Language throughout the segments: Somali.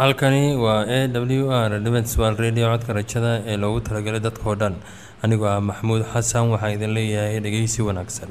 halkani waa a w r dwenswal radio codka rajada ee loogu talagalay dadkao dhan. Anigoo ah maxamuud xasan waxaan idin leeyahay dhegeysi wanaagsan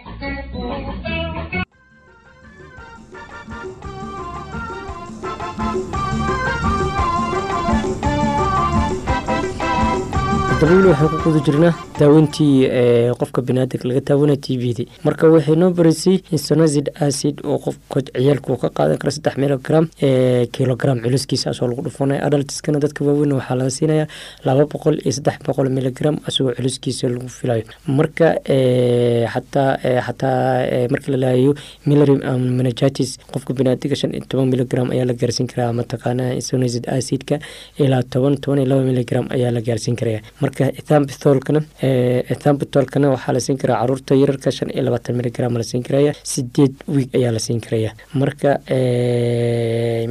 dabl waxaan ku guda jirnaa daaweyntii qofka baniaadanka laga taawana t v d marka waxay noo baraysay insonazid acid oo qofka ciyaalku ka qaadan kara saddex milogram kilogram culiskiisa lagu dhufanaya adaltiskana dadka waaweyn waxaa laga siinaya laba boqol iyo saddex boqol miligram asagoo culiskiisa lagu filayo. Marka xataa xataa marka la laayayo milarim menajatis qofka baniadanka shan iyo toban miligram ayaa la gaarsiin karaa mataqaana insonazid acidka ilaa toban toban iyo laba miligram ayaa la gaarsiin karaya marka ethambitolkana ethambitolkana waxaa la siin karaa carruurta yararka shan iyo labaatan miligram la siin karaya sideed wiig ayaa la siin karaya. Marka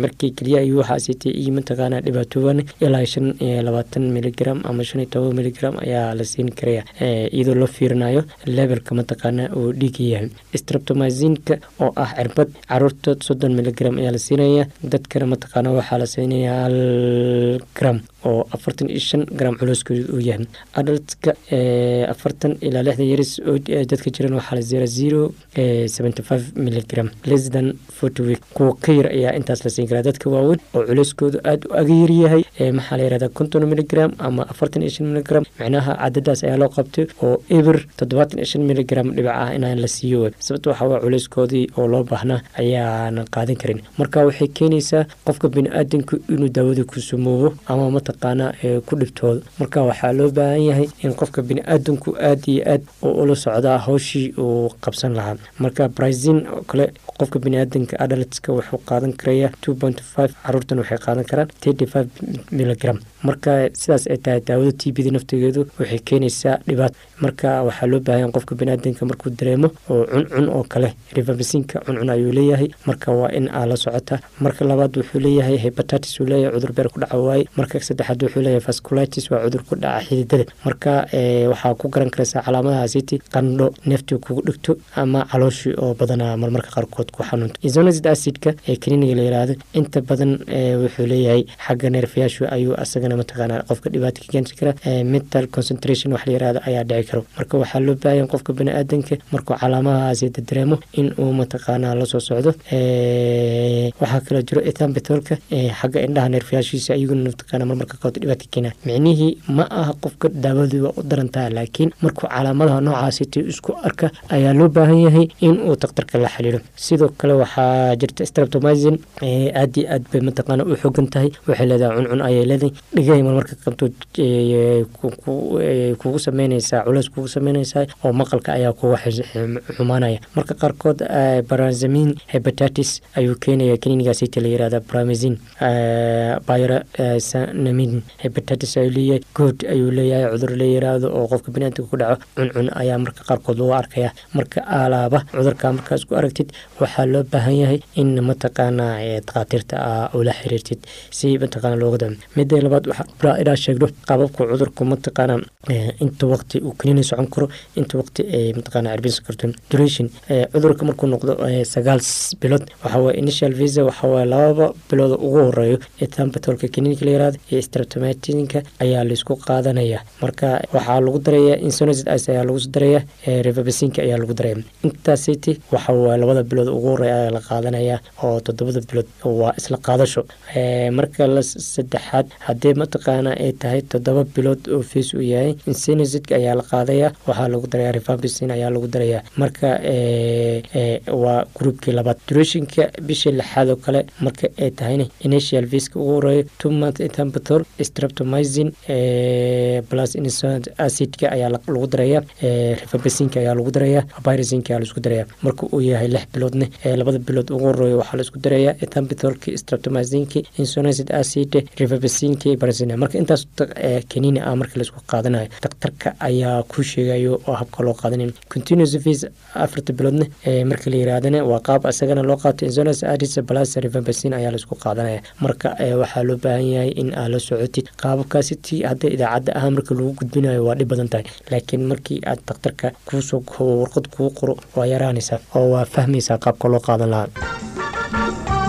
markii keliya ayuu waxaa siitay iyo mataqaana dhibaatooban ilaa shan iyo labaatan miligram ama shan iyo toban miligram ayaa la siin karaya iyadoo loo fiirinayo levelka mataqaana uu dhiiga yahay. Oo ah cirbad carruurta soddon miligram ayaa la siinaya dadkana mataqaana waxaa la siinaya hal gram oo afartan iyo shan gram culooskooda uu yahay. Adaltka afartan ilaa lixdan oo dadka jiran waxaa la zera zero seventy five miligram less than forty week kuwa ka yar ayaa intaas la siin karaa. Dadka waaweyn oo culeyskooda aada u aga yaryahay maxaa la yihahdaa konton miligram ama afartan iyo shan miligram micnaha cadadaas ayaa loo qabtay oo eber toddobaatan iyo shan miligram dhibac ah inaan la siiyo. Sababta waxaa waa culeyskoodii oo loo baahnaa ayaanan qaadan karin. Marka waxay keenaysaa qofka bini-aadanku inuu daawada ku sumoobo ama mataqaana ku dhibtoodo marka waxaa loo baahan yahay in qofka bini-aadanku aada iyo aad ula socdaa hawshii uu qabsan lahaa. Marka brazin oo kale qofka biniaadanka adaltska wuxuu qaadan karaya caruurtan waxay qaadan karaan miligram marka sidaas ay tahay daawada t b da naftigeedu waxay keenaysaa dhibaat. Marka waxaa loo baahanya qofka biniaadanka markuu dareemo oo cuncun oo kale rivabisinka cuncun ayuu leeyahay. Marka waa in aa la socota. Marka labaad wuxuu leeyahay hebatatis uu leeyahay cudur beer ku dhaca waaye. Marka saddexaad wuxuu leeyahay vasculitis waa cudur ku dhaca xididada marka waxaa ku garan karaysaa calaamadahaasiti qandho neeftii kugu dhigto ama calooshii oo badana marmarka qaarkood ku xanuunto. Isonazid acidka ee kaniiniga la yiraahdo inta badan wuxuu leeyahay xagga neerfayaashu ayuu asagana mataqaana qofka dhibaata ka keeni kara mental concentration wax la yiraahdo ayaa dhici karo. Marka waxaa loo baahanya qofka bani-aadanka markuu calaamadahaasi dareemo in uu mataqaana la soo socdo. Waxaa kaloo jiro ethambitolka xagga indhaha neerfayaashiisa ayaguna mataqaana marmarka ka keena micnihii ma aha qofka daawadu waa u darantaa laakiin markuu calaamadaha noocaasiti isku arka ayaa loo baahan yahay in uu daktarka la xiriiro. Sidoo kale waxaa jirta streptomizin aad iyo aad bay mataqaana u xogan tahay. Waxay leedahay cuncun ayay leedahay. Dhigay marmarka qabto kugu sameynaysaa culeys kugu sameynaysaa oo maqalka ayaa kuga xumaanaya. Marka qaarkood barazamin hebatatis ayuu keenaya kaniinigaasita la yirahda bramazin byrasanamin hebatatis ayuu leeyahay good ayuu leeyahay cudur la yiraahdo oo qofka biniaadamka ku dhaco cuncun ayaa marka qaarkood lagu arkaya. Marka alaaba cudurka markaas ku aragtid waxaa loo baahan yahay in mataqaana dakhaatiirta a ula xiriirtid si mataqaana looga da mida labaad waxaa inaa sheegno qaababka cudurku mataqaana inta waqti uu kaniini socon karo inta waqti ay mataqaana cirbinsan karto duration cudurka markuu noqdo sagaal bilood waxawaaye initial visa waxawaaye lababa bilood ugu horeeyo ethambitolka kaniinka la yiraahdo iyo streptomatinka ayaa la isku qaadanaya. Marka waxaa lagu daraya insonazid ice ayaa lagu daraya revabasinka ayaa lagu daraya intaasiti waxa waa labada bilood ugu horreeya ayaa la qaadanaya oo toddobada bilood waa isla qaadasho. Marka la saddexaad haddii mataqaana ay tahay toddoba bilood oo fees uu yahay insenazidka ayaa la qaadaya waxaa lagu daraya revabasin ayaa lagu daraya marka waa groupkii labaad. Duration bisha lixaad oo kale marka ay tahayna initial viska ugu horeeyo two month intambitol tambitol streptomizin plus insonant acidka ayaa lagu daraya rifabasinka ayaa lagu daraya virusinka ayaa la isku daraya marka uu yahay lix biloodne labada bilood ugu horreeya waxaa la isku daraya tambitolki streptomizinki insonacid acid rifabasinki virusin marka intaas kaniini ah marka la isku qaadanayo daktarka ayaa ku sheegayo oo habka loo qaadanayo continuous phase afarta biloodne marka la yirahdana waa qaab isagana loo qaato insonacid acid plus rifabasin ayaa la isku qaadanaya marka waxaa loo baahan yahay in aad la socotid qaababkaasi ti hadda idaacadda ah marka lagu gudbinayo waa dhib badan tahay laakiin markii aad daktarka kuusoo warqad kuu qoro waa yaraanaysaa oo waa fahmaysaa qaabka loo qaadan lahaa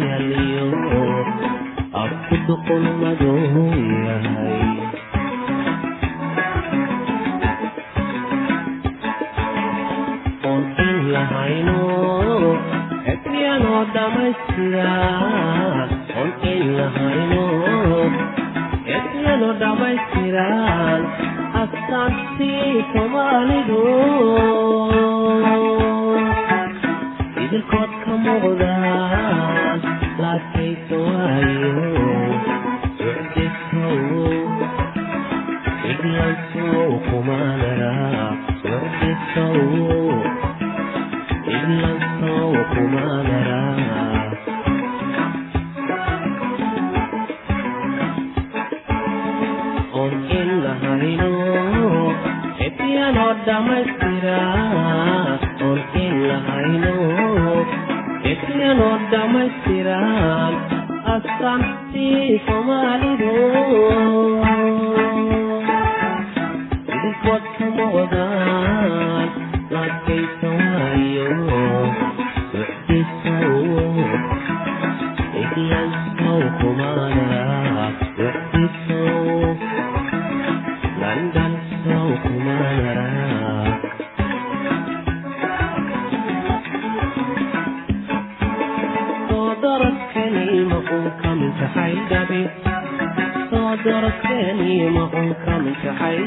يليق الصدق المدعو anoo dhammaystira olkin lahayno eklyanoo dhammaystiran astaantii soomaalidu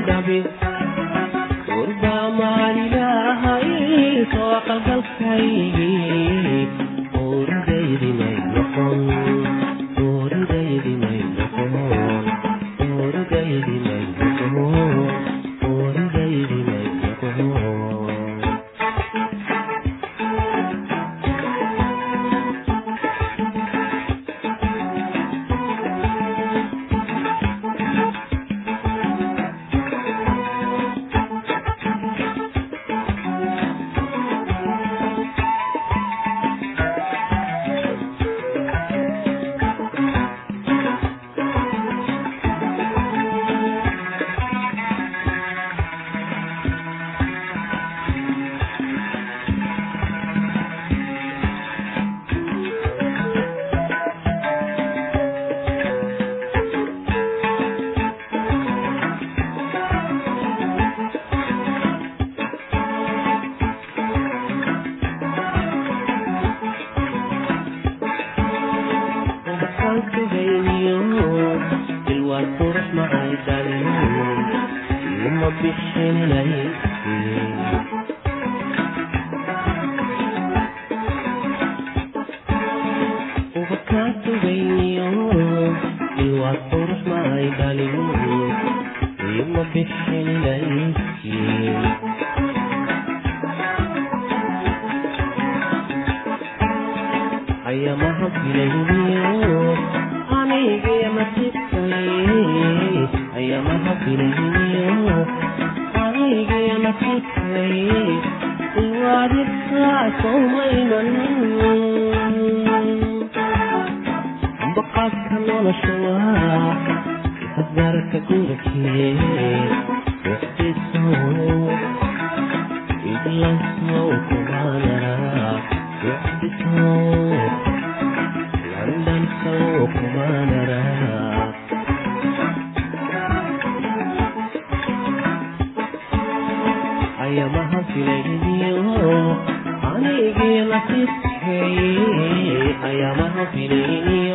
دبي عليه azarka gurake wxdisow idlasmow kumaanara wxdisow landansow kumaanara ayamaha filayniyo anigii la siskeeye ayamaha filayniyo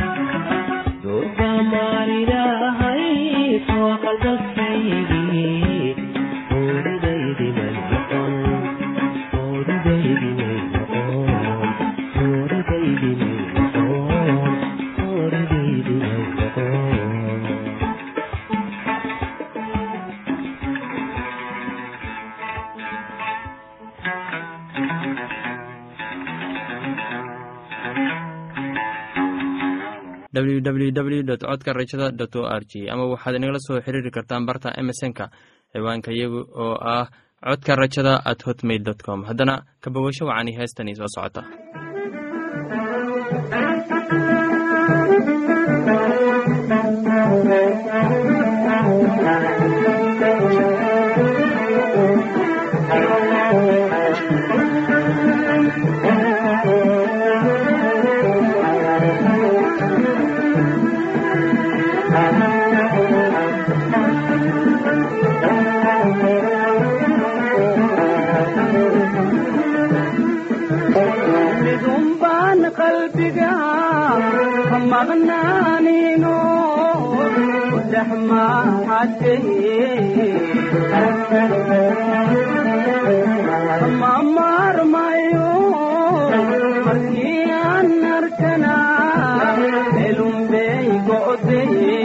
dot codka rajada dot o r g ama waxaad inagala soo xiriiri kartaan barta emesonka ciwaanka iyagu oo ah codka rajada at hotmail dot com. Haddana kabawasho wacani heestani soo socota rabbiga ha maqnaanino udex maxadkama maarmayo markii aan arkana elunbey go'deye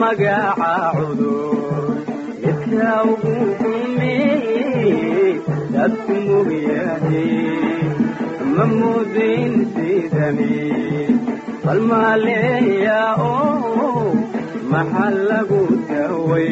magaca cudur midka ugu xumeeye dadku mugyahay ma sidani bal maaleeya oo maxaa lagu daway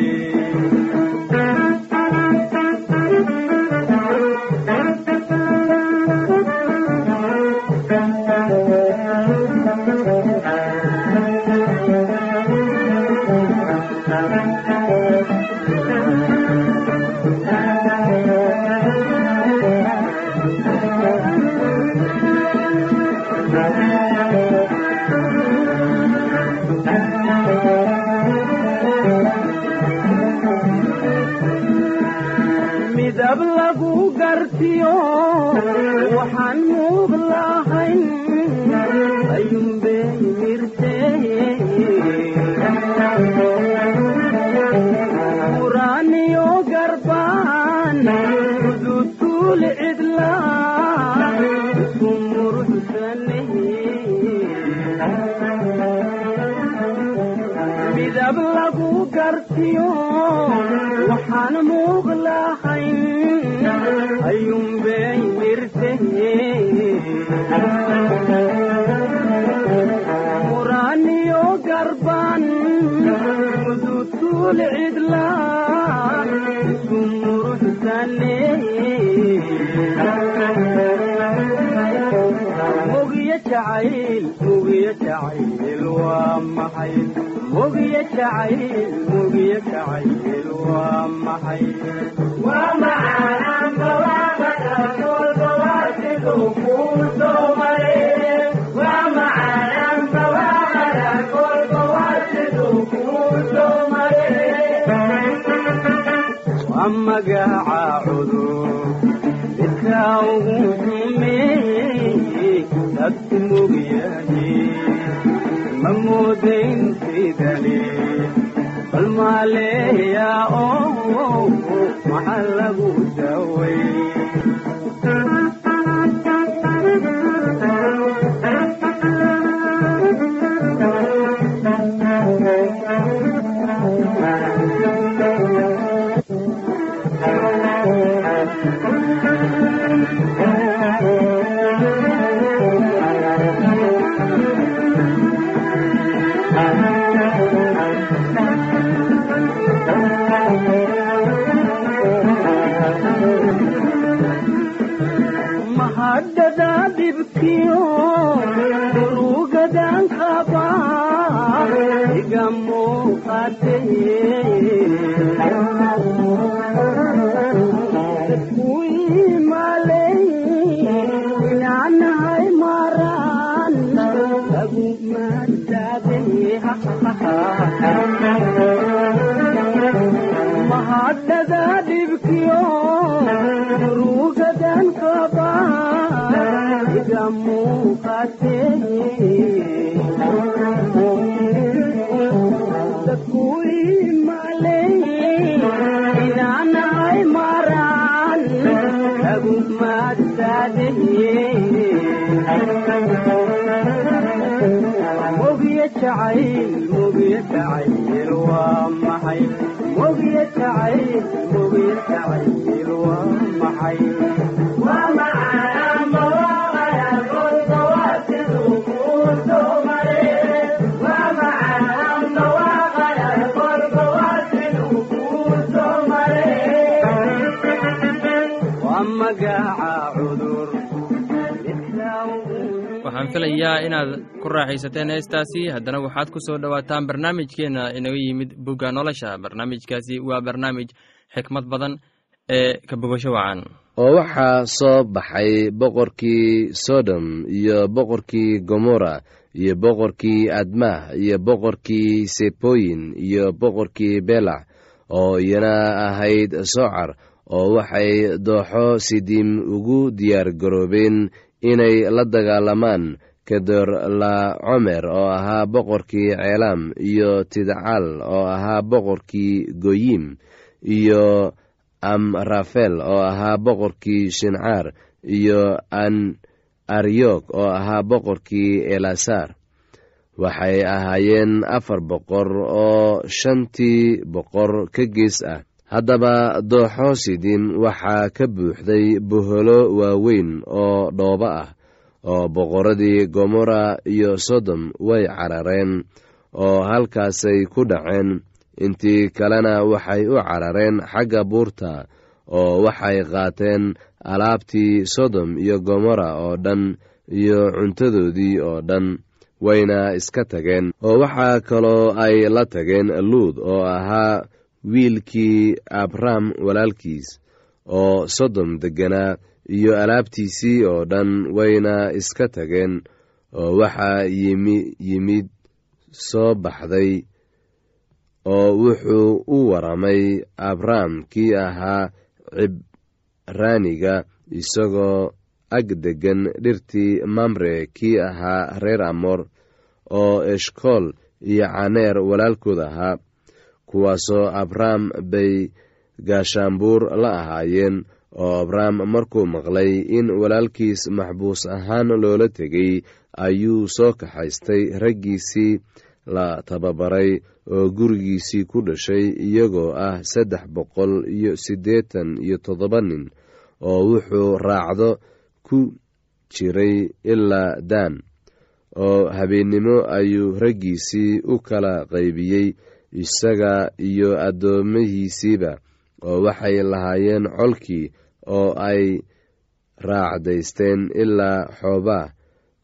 quraaniyo garban mudutuul cidla isu muruxsane mugiyo jacayl mugiyo jacayl waa maxay mugiyo jacayl mugiyo jacayl waa maxay waa macaanamba magaca cudur midka ugu xumeeyey dadku mogyahay ma moodayn sidani bal maaleeya oo maxaa lagu daway waxaan filayaa inaad ku raaxaysateen heestaasi. Haddana waxaad ku soo dhowaataan barnaamijkeenna inaga yimid bugga nolosha. Barnaamijkaasi waa barnaamij xikmad badan ee ka bogasho wacan. Oo waxaa soo baxay boqorkii sodom iyo boqorkii gomorra iyo boqorkii admah iyo boqorkii seboyin iyo boqorkii belac oo iyana ahayd socar oo waxay dooxo sidiim ugu diyaar garoobeen inay la dagaalamaan kedor la comer oo ahaa boqorkii ceelaam iyo tidcal oo ahaa boqorkii goyim iyo amrafel oo ahaa boqorkii shincaar iyo an aryok oo ahaa boqorkii elasar waxay ahaayeen afar boqor oo shantii boqor ka gees ah. Haddaba dooxo sidim waxaa ka buuxday boholo waaweyn oo dhoobo ah oo boqorradii gomorra iyo sodom way carareen oo halkaasay ku dhaceen intii kalena waxay u carareen xagga buurta oo waxay qaateen alaabtii sodom iyo gomorra oo dhan iyo cuntadoodii oo dhan wayna iska tageen. Oo waxaa kaloo ay la tageen luud oo ahaa wiilkii abram walaalkiis oo sodom degganaa iyo alaabtiisii oo dhan wayna iska tageen. Oo waxaa yimi yimid soo baxday oo wuxuu u waramay abram kii ahaa cibraaniga isagoo ag deggan dhirtii mamre kii ahaa reer amor oo eshkool iyo caneer walaalkood ahaa kuwaasoo abram bay gaashaanbuur la ahaayeen oo abram markuu maqlay in walaalkiis maxbuus ahaan loola tegay ayuu soo kaxaystay raggiisii la tababaray oo gurigiisii ku dhashay iyagoo ah saddex boqol iyo siddeetan iyo toddoba nin oo wuxuu raacdo ku jiray ilaa daan oo habeennimo ayuu raggiisii u kala qaybiyey isaga iyo addoomihiisiiba oo waxay lahaayeen colkii oo ay raacdaysteen ilaa xoobaa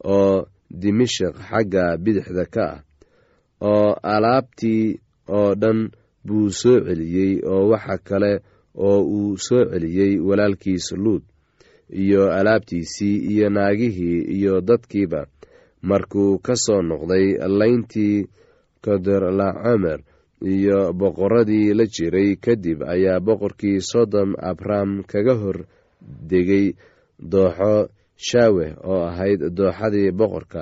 oo dimashik xagga bidixda ka ah oo alaabtii oo dhan buu soo celiyey oo waxa kale oo uu soo celiyey walaalkiis luud iyo alaabtiisii iyo naagihii iyo dadkiiba. Markuu ka soo noqday layntii kodorlacomer iyo boqoradii la jiray kadib ayaa boqorkii sodom abram kaga hor degay dooxo shaaweh oo ahayd dooxadii boqorka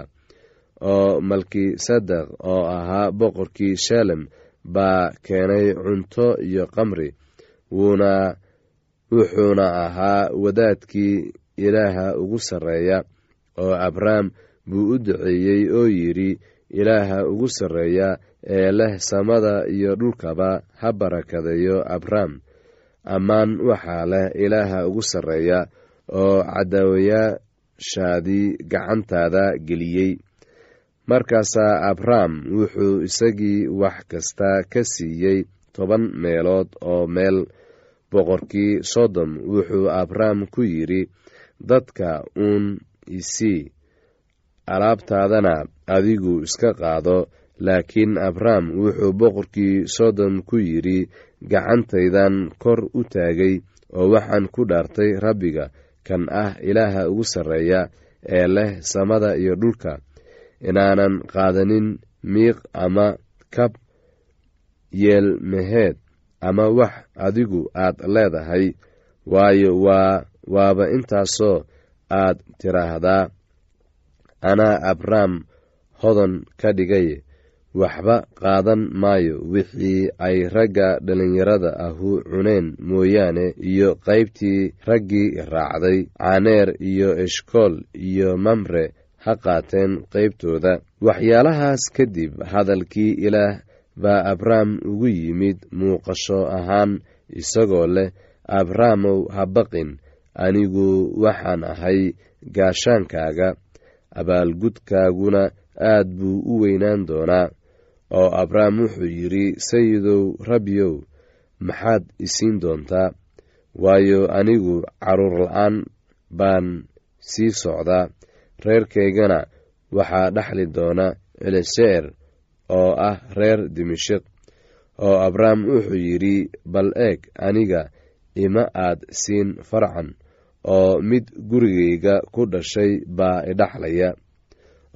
oo malkisadeq oo ahaa boqorkii shalem baa keenay cunto iyo qamri wuuna wuxuuna ahaa wadaadkii ilaaha ugu sarreeya oo abrahm buu u duceeyey oo yidhi ilaaha ugu sarreeya ee leh samada iyo dhulkaba ha barakadeeyo abram ammaan waxaa leh ilaaha ugu sarreeya oo cadaawayaashaadii gacantaada geliyey markaasaa abram wuxuu isagii wax kasta ka siiyey toban meelood oo meel boqorkii sodom. Wuxuu abram ku yidhi dadka uun isii alaabtaadana adigu iska qaado. Laakiin abram wuxuu boqorkii sodom ku yidhi gacantaydan kor u taagay oo waxaan ku dhaartay rabbiga kan ah ilaaha ugu sarreeya ee leh samada iyo dhulka inaanan qaadanin miiq ama kab yeelmeheed ama wax adigu aad leedahay. Waayo waa waaba intaasoo aad tiraahdaa anaa abram hodan ka dhigay waxba qaadan maayo. Wixii ay ragga dhallinyarada ahu cuneen mooyaane iyo qaybtii raggii raacday caaneer iyo eshkool iyo mamre ha qaateen qaybtooda. Waxyaalahaas kadib hadalkii ilaah baa abram ugu yimid muuqasho ahaan isagoo leh abramow ha baqin anigu waxaan ahay gaashaankaaga. Abaalgudkaaguna aad buu u weynaan doonaa. Oo abram wuxuu yidhi sayidow rabbiyow maxaad isiin doontaa? Waayo anigu carruur la'aan baan sii socdaa reerkaygana waxaa dhexli doona celeseer oo ah reer dimashik oo abram wuxuu yidhi bal eeg aniga ima aad siin farcan oo mid gurigayga ku dhashay baa idhaxlaya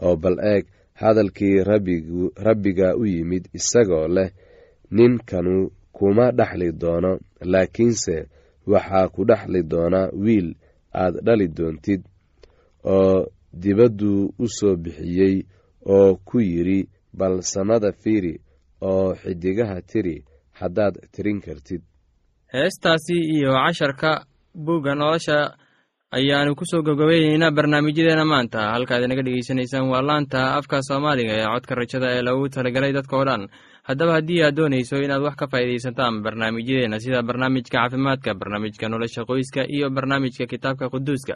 oo bal eeg hadalkii rabbiga u yimid isagoo leh ninkanu kuma dhexli doono laakiinse waxaa ku dhexli doona wiil aad dhali doontid oo dibadduu u soo bixiyey oo ku yidhi bal samada fiiri oo xidigaha tiri haddaad tirin kartid. Heestaasi iyo casharka buugga nolosha ayaanu ku soo gabgabayneynaa barnaamijyadeena maanta. Halkaad inaga dhegeysanaysaan waa laanta afka soomaaliga ee codka rajada ee lagu talagalay dadka oo dhan. Haddaba haddii aad doonayso inaad wax ka faa'iidaysataan barnaamijyadeena sida barnaamijka caafimaadka barnaamijka nolosha qoyska iyo barnaamijka kitaabka quduuska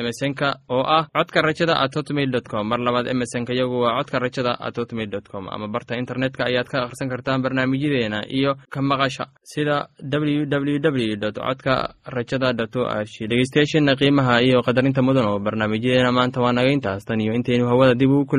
emesonka oo ah codka rajada at hotmail com. Mar labaad emesonka yagu waa codka rajada at hotmail dot com. Ama barta internetka ayaad ka akhrisan kartaan barnaamijyadeena iyo ka maqasha sida w w dot codka rajada dot o r g dhegeystayaasheena qiimaha iyo qadarinta mudan oo barnaamijyadeena maanta waa naga intaas tan iyo intaynu hawada dib ugu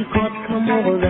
idilkood ka muuqdaan